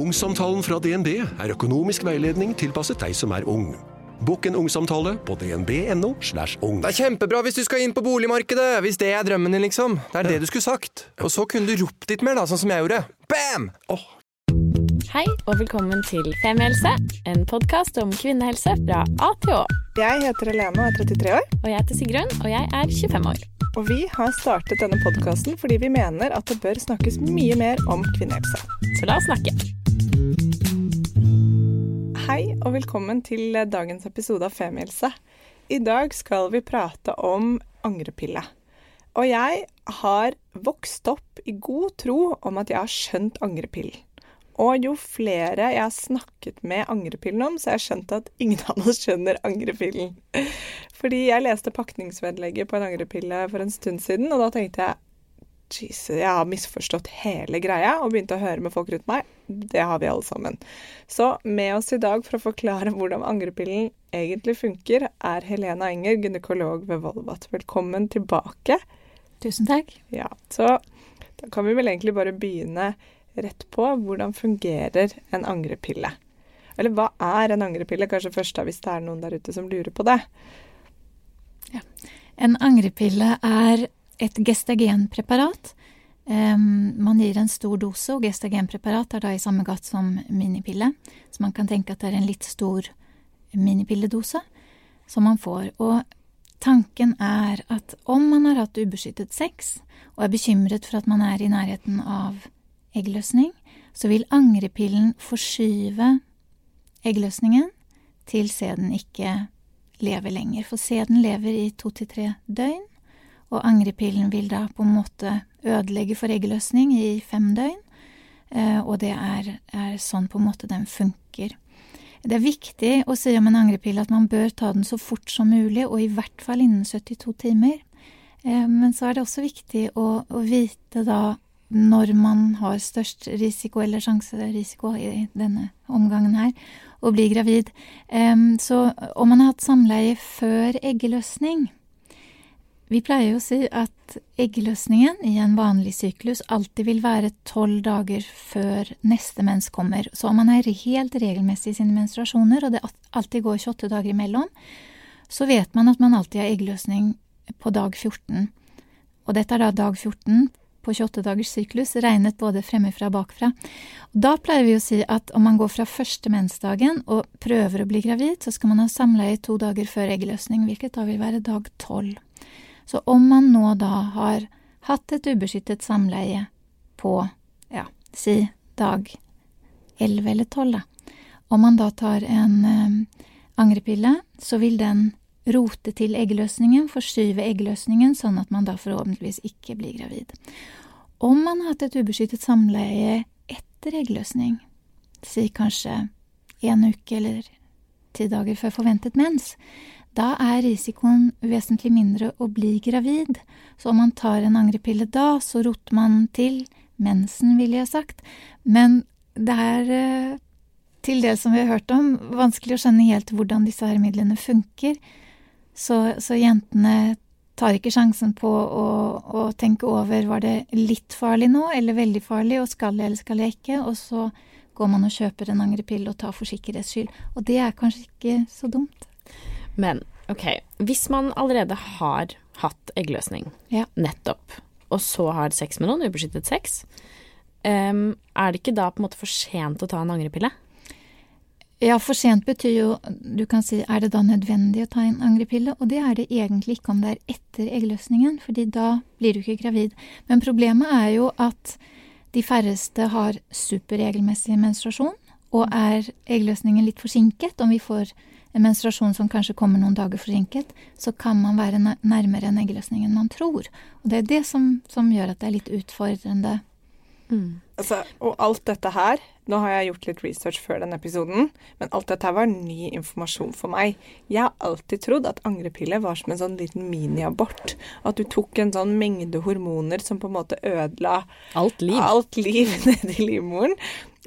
Ungsamtalen fra DNB er økonomisk veiledning tilpasset deg som er ung. Bokk en ungsamtale på dnb.no. slash ung. Det er kjempebra hvis du skal inn på boligmarkedet! Hvis det er drømmen din, liksom. Det er det du skulle sagt. Og så kunne du ropt litt mer, da, sånn som jeg gjorde. Bam! Oh. Hei og velkommen til Femihelse, en podkast om kvinnehelse fra A til Å. Jeg heter Helene og er 33 år, Og jeg heter Sigrun, og jeg er 25 år. og vi har startet denne podkasten fordi vi mener at det bør snakkes mye mer om kvinnehelse. Så la oss snakke. Hei og velkommen til dagens episode av Femihelse. I dag skal vi prate om angrepille. Og jeg har vokst opp i god tro om at jeg har skjønt angrepillen. Og jo flere jeg har snakket med angrepillen om, så har jeg skjønt at ingen av oss skjønner angrepillen. Fordi jeg leste pakningsvedlegget på en angrepille for en stund siden, og da tenkte jeg Jesus, jeg har misforstått hele greia og begynte å høre med folk rundt meg. Det har vi alle sammen. Så med oss i dag for å forklare hvordan angrepillen egentlig funker, er Helena Enger, gynekolog ved Volvat. Velkommen tilbake. Tusen takk. Ja, så da kan vi vel egentlig bare begynne rett på. Hvordan fungerer en angrepille? Eller hva er en angrepille? Kanskje først da, hvis det er noen der ute som lurer på det. En angrepille er et gestagenpreparat. Um, man gir en stor dose, og gestagenpreparat er da i samme gatt som minipille. Så man kan tenke at det er en litt stor minipilledose som man får. Og tanken er at om man har hatt ubeskyttet sex og er bekymret for at man er i nærheten av eggløsning, så vil angrepillen forskyve eggløsningen til sæden ikke lever lenger. For sæden lever i to til tre døgn, og angrepillen vil da på en måte ødelegge for eggløsning i fem døgn. eh, Og det er, er sånn på en måte den funker. Det er viktig å si om en angrepille at man bør ta den så fort som mulig, og i hvert fall innen 72 timer. Eh, Men så er det også viktig å, å vite da når man har størst risiko, eller sjanserisiko i denne omgangen her, å bli gravid. Så om man har hatt samleie før eggløsning Vi pleier å si at eggløsningen i en vanlig syklus alltid vil være tolv dager før neste mens kommer. Så om man er helt regelmessig i sine menstruasjoner, og det alltid går 28 dager imellom, så vet man at man alltid har eggløsning på dag 14. Og dette er da dag 14 på 28 dagers syklus, regnet både fremmefra og bakfra. Da pleier vi å si at om man går fra første mensdagen og prøver å bli gravid, så skal man ha samleie to dager før eggløsning, hvilket da vil være dag 12. Så om man nå da har hatt et ubeskyttet samleie på, ja, si dag 11 eller 12, da, om man da tar en eh, angrepille, så vil den rote til eggløsningen, forskyve eggløsningen, sånn at man da forhåpentligvis ikke blir gravid. Om man har hatt et ubeskyttet samleie etter eggløsning, si kanskje en uke eller ti dager før forventet mens, da er risikoen vesentlig mindre å bli gravid. Så om man tar en angrepille da, så roter man til mensen, ville jeg sagt. Men det er eh, til det som vi har hørt om, vanskelig å skjønne helt hvordan disse her midlene funker. Så, så jentene tar ikke sjansen på å, å tenke over var det litt farlig nå, eller veldig farlig, og skal jeg eller skal jeg ikke, og så går man og kjøper en angrepille og tar for sikkerhets skyld. Og det er kanskje ikke så dumt. Men ok, hvis man allerede har hatt eggløsning, Ja. nettopp, og så har sex med noen, ubeskyttet sex, um, er det ikke da på en måte for sent å ta en angrepille? Ja, for sent betyr jo Du kan si er det da nødvendig å ta en angrepille? Og det er det egentlig ikke om det er etter eggløsningen, fordi da blir du ikke gravid. Men problemet er jo at de færreste har superregelmessig menstruasjon, og er eggløsningen litt forsinket, om vi får en menstruasjon som kanskje kommer noen dager forsinket, så kan man være nærmere en eggløsning enn man tror. Og det er det som, som gjør at det er litt utfordrende. Altså, og alt dette her Nå har jeg gjort litt research før denne episoden, men alt dette her var ny informasjon for meg. Jeg har alltid trodd at angrepille var som en sånn liten miniabort. At du tok en sånn mengde hormoner som på en måte ødela Alt liv. alt liv nedi livmoren,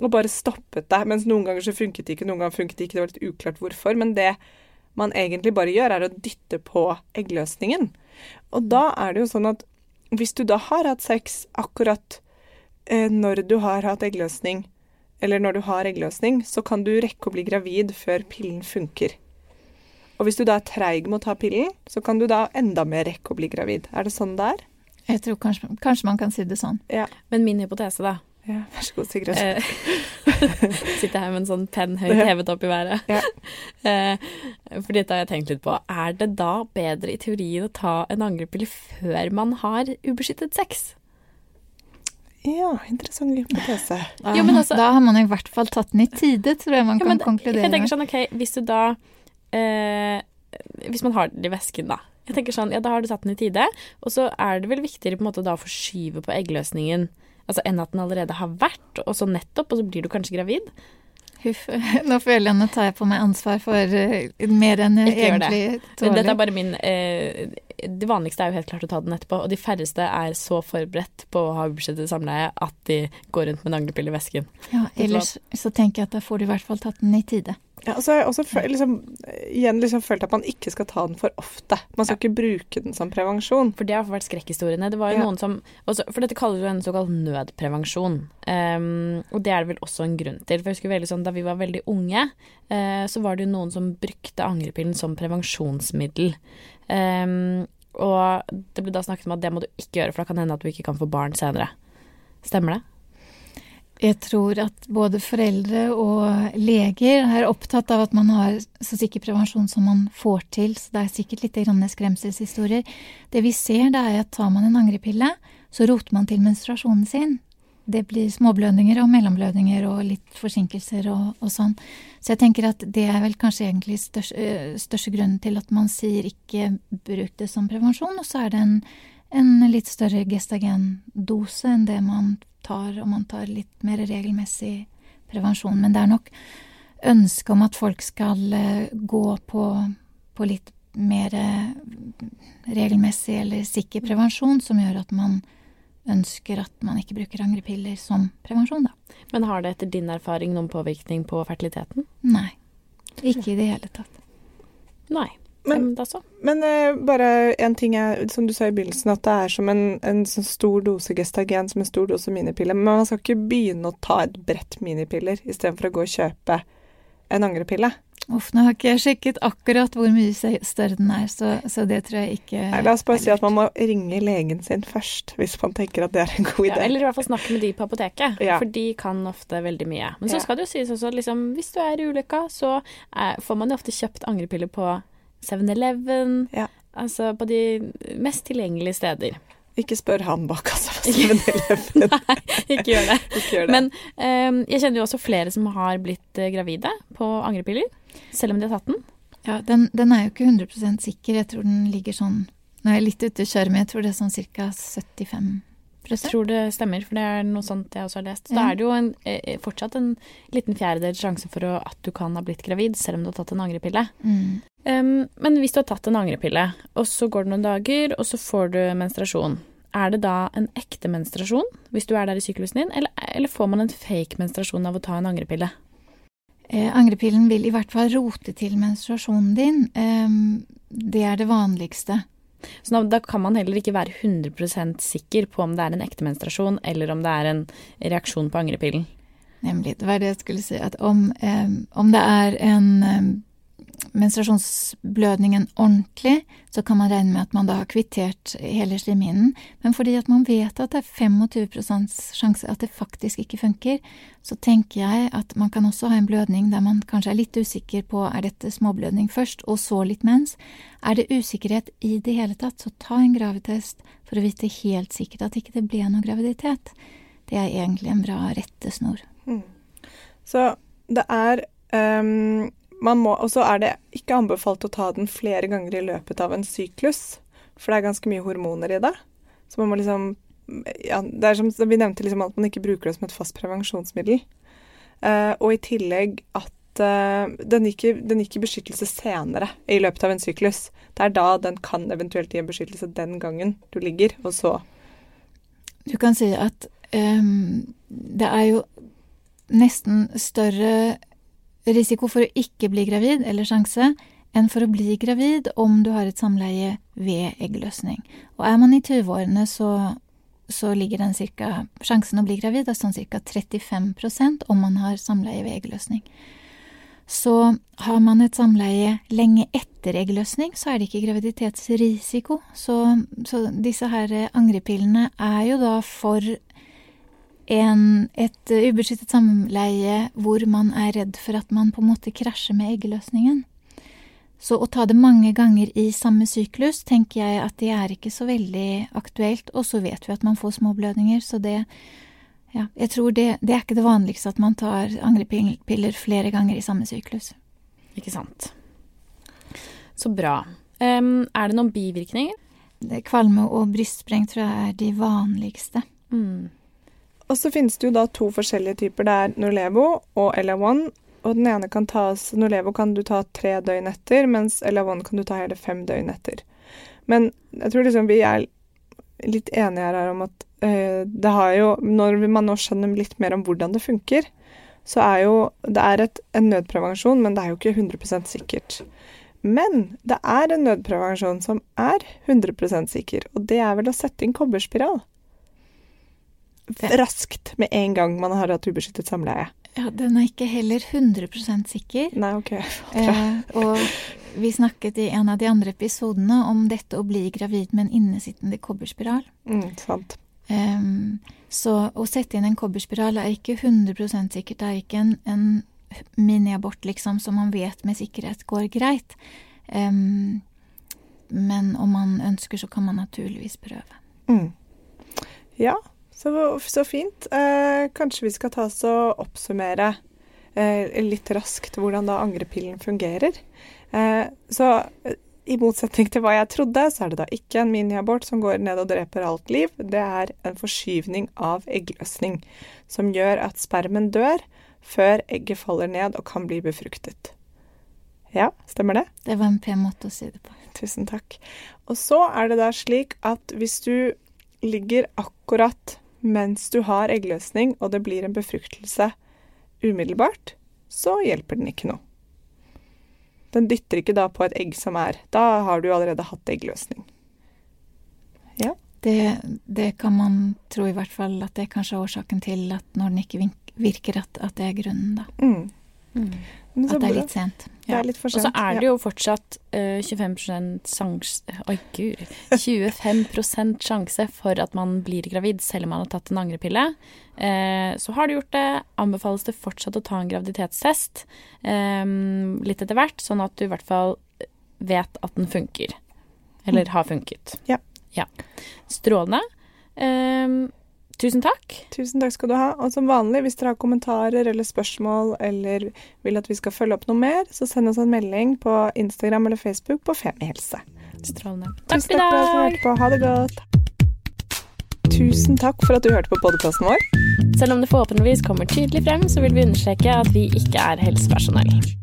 og bare stoppet deg. Mens noen ganger så funket det ikke, noen ganger funket det ikke. Det var litt uklart hvorfor. Men det man egentlig bare gjør, er å dytte på eggløsningen. Og da er det jo sånn at hvis du da har hatt sex akkurat eh, når du har hatt eggløsning, eller når du har eggløsning, så kan du rekke å bli gravid før pillen funker. Og hvis du da er treig med å ta pillen, så kan du da enda mer rekke å bli gravid. Er det sånn det er? Jeg tror kanskje, kanskje man kan si det sånn. Ja. Men min hypotese, da. Ja vær så god, Sigrid. Eh, sitter her med en sånn penn høyt hevet opp i været. Ja. Eh, for dette har jeg tenkt litt på. Er det da bedre i teorien å ta en angrepille før man har ubeskyttet sex? Ja, interessant hypotese. Da, Jo, men altså- da har man i hvert fall tatt den i tide, tror jeg man Ja, kan men konkludere Jeg tenker med. sånn, ok, hvis du da eh, Hvis man har den i væsken, da. Jeg tenker sånn, ja, Da har du tatt den i tide, og så er det vel viktigere på en måte da å forskyve på eggløsningen altså enn at den allerede har vært, og så nettopp, og så blir du kanskje gravid. Huff. Nå føler jeg nå tar jeg på meg ansvar for uh, mer enn jeg egentlig tåler. Dette er bare min uh, Det vanligste er jo helt klart å ta den etterpå, og de færreste er så forberedt på å ha ubeskyttet samleie at de går rundt med en angrepille i vesken. Ja, ellers så tenker jeg at da får du i hvert fall tatt den i tide. Ja, og så har jeg også liksom, igjen liksom følt at man ikke skal ta den for ofte. Man skal ikke bruke den som prevensjon. For det har vært skrekkhistoriene. Det var jo Ja. noen som også, For dette kalles jo en såkalt nødprevensjon. Um, og det er det vel også en grunn til. For jeg husker veldig sånn, Da vi var veldig unge, uh, så var det jo noen som brukte angrepillen som prevensjonsmiddel. Um, og det ble da snakket om at det må du ikke gjøre, for da kan det hende at du ikke kan få barn senere. Stemmer det? Jeg tror at både foreldre og leger er opptatt av at man har så sikker prevensjon som man får til, så det er sikkert litt skremselshistorier. Det vi ser, det er at tar man en angrepille, så roter man til menstruasjonen sin. Det blir småblødninger og mellomblødninger og litt forsinkelser og, og sånn. Så jeg tenker at det er vel kanskje egentlig største, øh, største grunnen til at man sier ikke bruk det som prevensjon, og så er det en, en litt større gestagendose enn det man tar om man tar litt mer regelmessig prevensjon. Men det er nok ønsket om at folk skal eh, gå på, på litt mer eh, regelmessig eller sikker prevensjon, som gjør at man ønsker at man ikke bruker angrepiller som prevensjon, da. Men har det etter din erfaring noen påvirkning på fertiliteten? Nei. Ikke i det hele tatt. Nei. Men- Men eh, bare en ting er, som du sa i begynnelsen, at det er som en, en sånn stor dose gestagen som en stor dose minipille. Men man skal ikke begynne å ta et brett minipiller istedenfor å gå og kjøpe en angrepille. Uff, nå har ikke jeg sjekket akkurat hvor mye større den er, så, så det tror jeg ikke Nei, la oss bare si at man må ringe legen sin først, hvis man tenker at det er en god Ja, idé. eller i hvert fall snakke med de på apoteket, Ja. for de kan ofte veldig mye. Men så Ja. skal det jo sies også at liksom, hvis du er i ulykka, så er, får man jo ofte kjøpt angrepiller på 7-Eleven, Ja. altså på de mest tilgjengelige steder. Ikke spør han bak kassa på 7-Eleven. Nei, ikke gjør det. Ikke gjør det. Men um, jeg kjenner jo også flere som har blitt eh, gravide på angrepiller, selv om de har tatt den. Ja, den, den er jo ikke 100 sikker. Jeg tror den ligger sånn Nå er jeg litt ute å kjøre, men jeg tror det er sånn ca. 75% Jeg tror det stemmer, for det er noe sånt jeg også har lest. Så da er det jo en, eh, fortsatt en liten fjerdedels sjanse for å, at du kan ha blitt gravid, selv om du har tatt en angrepille. Mm. Um, men hvis du har tatt en angrepille, og så går det noen dager, og så får du menstruasjon, er det da en ekte menstruasjon hvis du er der i syklusen din, eller, eller får man en fake menstruasjon av å ta en angrepille? Eh, angrepillen vil i hvert fall rote til menstruasjonen din. Eh, det er det vanligste. Så da, da kan man heller ikke være 100% sikker på om det er en ekte menstruasjon, eller om det er en reaksjon på angrepillen. Nemlig. Det var det jeg skulle si. At om, eh, om det er en menstruasjonsblødningen ordentlig, så kan man regne med at man da har kvittert hele slimhinnen. Men fordi at man vet at det er 25 sjanse at det faktisk ikke funker, så tenker jeg at man kan også ha en blødning der man kanskje er litt usikker på er dette småblødning først, og så litt mens. Er det usikkerhet i det hele tatt, så ta en gravidtest for å vite helt sikkert at ikke det ble noe graviditet. Det er egentlig en bra rettesnor. Så det er må, Og så er det ikke anbefalt å ta den flere ganger i løpet av en syklus, for det er ganske mye hormoner i det. Så man må liksom ja, Det er som vi nevnte, liksom at man ikke bruker det som et fast prevensjonsmiddel. Uh, og i tillegg at uh, den, gikk den gikk i beskyttelse senere i løpet av en syklus. Det er da den kan eventuelt gi en beskyttelse den gangen du ligger, og så Du kan si at um, det er jo nesten større risiko for å ikke bli gravid, eller sjanse, enn for å bli gravid om du har et samleie ved eggløsning. Og er man i 20-årene, så så ligger den cirka Sjansen å bli gravid er sånn ca. 35% om man har samleie ved eggløsning. Så har man et samleie lenge etter eggløsning, så er det ikke graviditetsrisiko. Så, så disse her angrepillene er jo da for en, et ubeskyttet samleie hvor man er redd for at man på en måte krasjer med eggeløsningen. Så å ta det mange ganger i samme syklus, tenker jeg at det er ikke så veldig aktuelt. Og så vet vi at man får småblødninger, så det ja, jeg tror det, det er ikke det vanligste at man tar angrepiller flere ganger i samme syklus. Ikke sant. Så bra. Um, er det noen bivirkninger? Kvalme og brystspreng tror jeg er de vanligste. Mm. Og så finnes det jo da to forskjellige typer. Det er Norlevo og LA1. Og den ene kan tas Norlevo kan du ta tre døgn etter, mens LA1 kan du ta hele fem døgn etter. Men jeg tror liksom vi er litt enige her om at øh, det har jo Når man nå skjønner litt mer om hvordan det funker, så er jo Det er et, en nødprevensjon, men det er jo ikke 100 sikkert. Men det er en nødprevensjon som er 100 sikker, og det er vel å sette inn kobberspiral. Raskt med en gang man har hatt ubeskyttet samleie. Ja, den er ikke heller 100 sikker. Nei, ok. Eh, og vi snakket i en av de andre episodene om dette å bli gravid med en innesittende kobberspiral. Mm, sant. Eh, så å sette inn en kobberspiral er ikke 100 sikkert. Det er ikke en, en miniabort liksom, som man vet med sikkerhet går greit. Eh, men om man ønsker, så kan man naturligvis prøve. Mm. Ja, så, så fint. Eh, kanskje vi skal ta oss og oppsummere eh, litt raskt hvordan da angrepillen fungerer. Eh, så eh, i motsetning til hva jeg trodde, så er det da ikke en miniabort som går ned og dreper alt liv. Det er en forskyvning av eggløsning som gjør at spermen dør før egget faller ned og kan bli befruktet. Ja, stemmer det? Det var en pen måte å si det på. Tusen takk. Og så er det da slik at hvis du ligger akkurat mens du har eggløsning og det blir en befruktelse umiddelbart, så hjelper den ikke noe. Den dytter ikke da på et egg som er Da har du allerede hatt eggløsning. Ja. Det, det kan man tro i hvert fall at det er kanskje årsaken til at når den ikke virker, at, at det er grunnen, da. Mm. Mm. At det er litt sent. Det er litt for sent. Og så er det jo fortsatt uh, 25 sjanse Oi, gud. 25% sjanse for at man blir gravid selv om man har tatt en angrepille. Uh, så har du gjort det, anbefales det fortsatt å ta en graviditetstest um, litt etter hvert, sånn at du i hvert fall vet at den funker. Eller har funket. Ja. ja. Strålende. Um, Tusen takk. Tusen takk skal du ha. Og som vanlig, hvis dere har kommentarer eller spørsmål eller vil at vi skal følge opp noe mer, så send oss en melding på Instagram eller Facebook på Femihelse. Strålende. Takk for i dag. På. Ha det godt. Tusen takk for at du hørte på podkasten vår. Selv om det forhåpentligvis kommer tydelig frem, så vil vi understreke at vi ikke er helsepersonell.